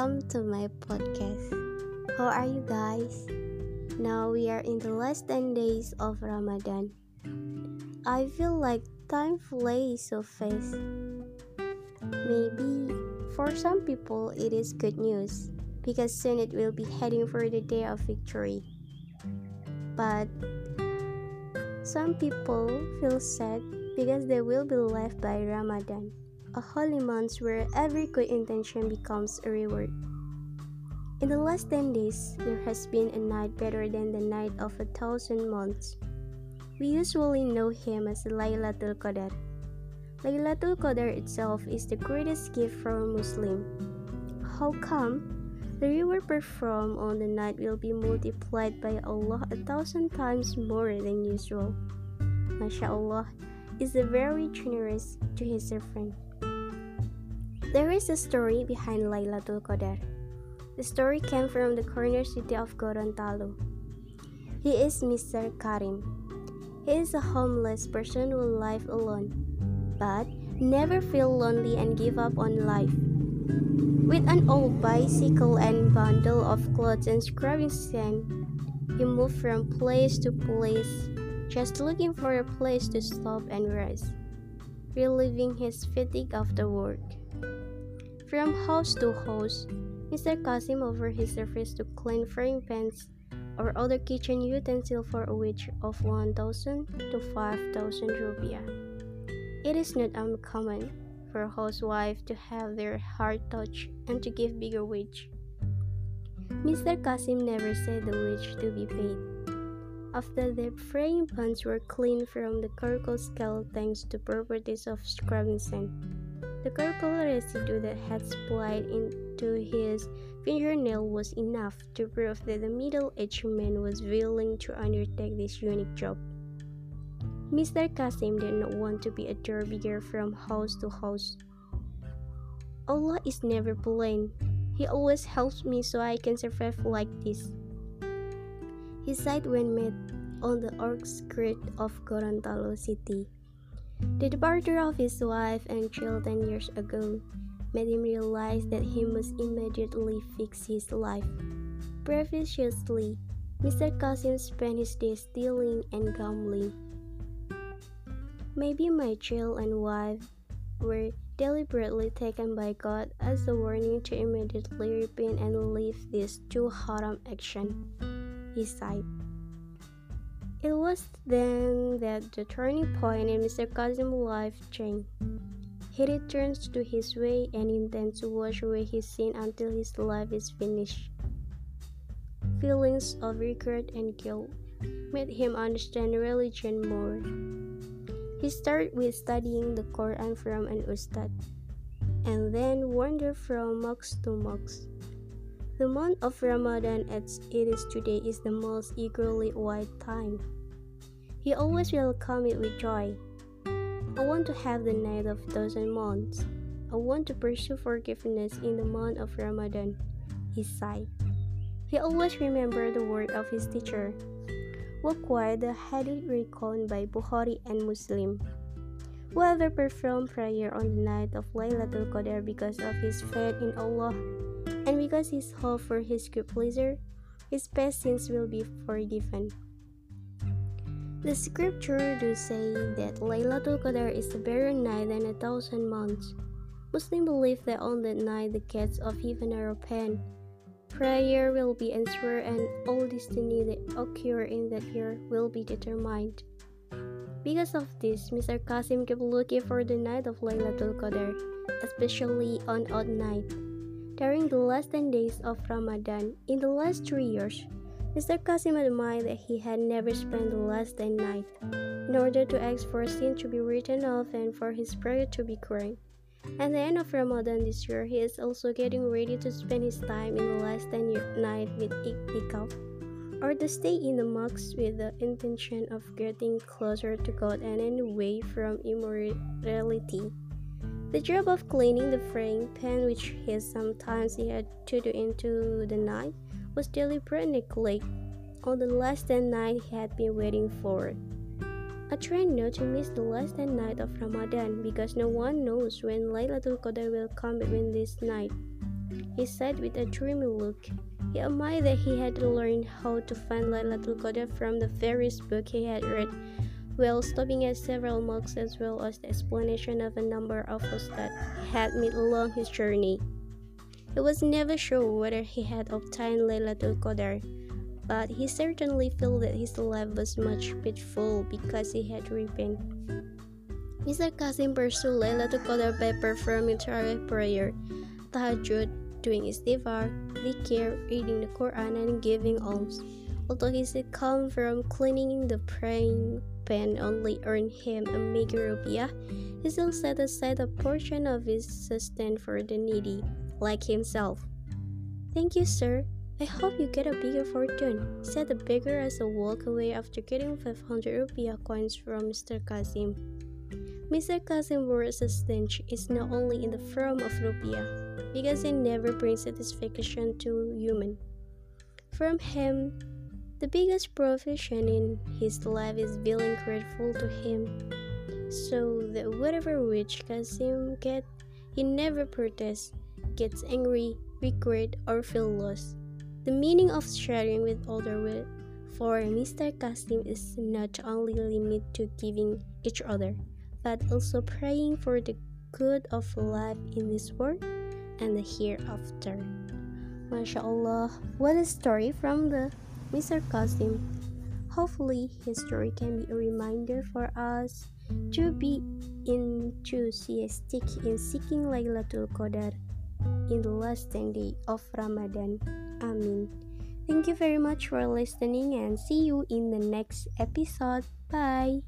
welcome to my podcast. How are you guys? Now we are in the last 10 days of Ramadan. I feel like time flies so fast. Maybe for some people it is good news because soon it will be heading for the day of victory. But some people feel sad because they will be left by Ramadan a holy month where every good intention becomes a reward. In the last 10 days, there has been a night better than the night of a thousand months. We usually know him as Laylatul Qadar. Laylatul Qadar itself is the greatest gift for a Muslim. How come? The reward performed on the night will be multiplied by Allah a thousand times more than usual. MashaAllah is very generous to his servant. There is a story behind Laylatul Qadar. The story came from the corner city of Gorontalo. He is Mr. Karim. He is a homeless person who lives alone, but never feel lonely and give up on life. With an old bicycle and bundle of clothes and scrubbing sand, he moved from place to place, just looking for a place to stop and rest, relieving his fatigue after work. From house to house, Mr. Kasim offered his service to clean frying pans or other kitchen utensils for a wage of 1,000 to 5,000 rupiah. It is not uncommon for a housewife to have their heart touched and to give bigger wage. Mr. Kasim never said the wage to be paid. After the frying pans were cleaned from the charcoal scale thanks to properties of scrubbing sand, the charcoal residue that had split into his fingernail was enough to prove that the middle-aged man was willing to undertake this unique job. Mr. Kasim did not want to be a beggar from house to house. Allah is never plain. He always helps me so I can survive like this. He sighed when met on the outskirts of Gorontalo city. The departure of his wife and children years ago made him realize that he must immediately fix his life. Previously, Mr. Kasim spent his days stealing and gambling. Maybe my child and wife were deliberately taken by God as a warning to immediately repent and leave this too haram action, he sighed. It was then that the turning point in Mr. Kasim's life changed. He returns to his way and intends to wash away his sin until his life is finished. Feelings of regret and guilt made him understand religion more. He started with studying the Quran from an ustad, and then wandered from mosque to mosque. The month of Ramadan as it is today is the most eagerly awaited time. He always welcomed it with joy. I want to have the night of thousand months. I want to pursue forgiveness in the month of Ramadan, he sighed. He always remembered the word of his teacher. Waqwa the hadith reckoned by Bukhari and Muslim. Whoever performed prayer on the night of Laylatul Qadr because of his faith in Allah and because his hope for his good pleasure, his past sins will be forgiven. The scripture do say that Laylatul Qadr is a better night than a thousand months. Muslims believe that on that night the gates of heaven are open. Prayer will be answered and all destiny that occur in that year will be determined. Because of this, Mr. Kasim kept looking for the night of Laylatul Qadr, especially on odd night. During the last 10 days of Ramadan, in the last three years, Mr. Kasim admitted that he had never spent the last 10 night in order to ask for a sin to be written off and for his prayer to be granted. At the end of Ramadan this year, he is also getting ready to spend his time in the last 10 night with iktikaf, or to stay in the mosque with the intention of getting closer to God and away from immorality. The job of cleaning the frying pan, which he sometimes had to do into the night, was deliberate neglect on the last ten night he had been waiting for. I try not to miss the last ten night of Ramadan because no one knows when Laylatul Qadr will come between this night. he said with a dreamy look. He admired that he had learned how to find Laylatul Qadr from the various books he had read, while stopping at several mosques as well as the explanation of a number of that had met along his journey. He was never sure whether he had obtained Laylatul Qadr, but he certainly felt that his life was much peaceful because he had repented. Mr. Qasim pursued Laylatul Qadr by performing Tarawih prayer, tahajjud, doing istighfar, dhikr, reading the Quran, and giving alms. Although his come from cleaning the praying pen only earned him a meager rupiah, he still set aside a portion of his sustenance for the needy like himself. Thank you, sir. I hope you get a bigger fortune, said the beggar as he walked away after getting 500 rupiah coins from Mr. Kazim. Mr. Qasim's assistance is not only in the form of rupiah, because it never brings satisfaction to human. From him, the biggest profession in his life is being grateful to him, so that whatever which Qasim get, he never protests gets angry, regret, or feel lost. The meaning of sharing with others for Mr. Qasim is not only limited to giving each other, but also praying for the good of life in this world and the hereafter. MashaAllah, what a story from the Mr. Qasim. Hopefully, his story can be a reminder for us to be enthusiastic in seeking Laylatul Qadar in the last 10 day of Ramadan. Amin. Thank you very much for listening and see you in the next episode. Bye.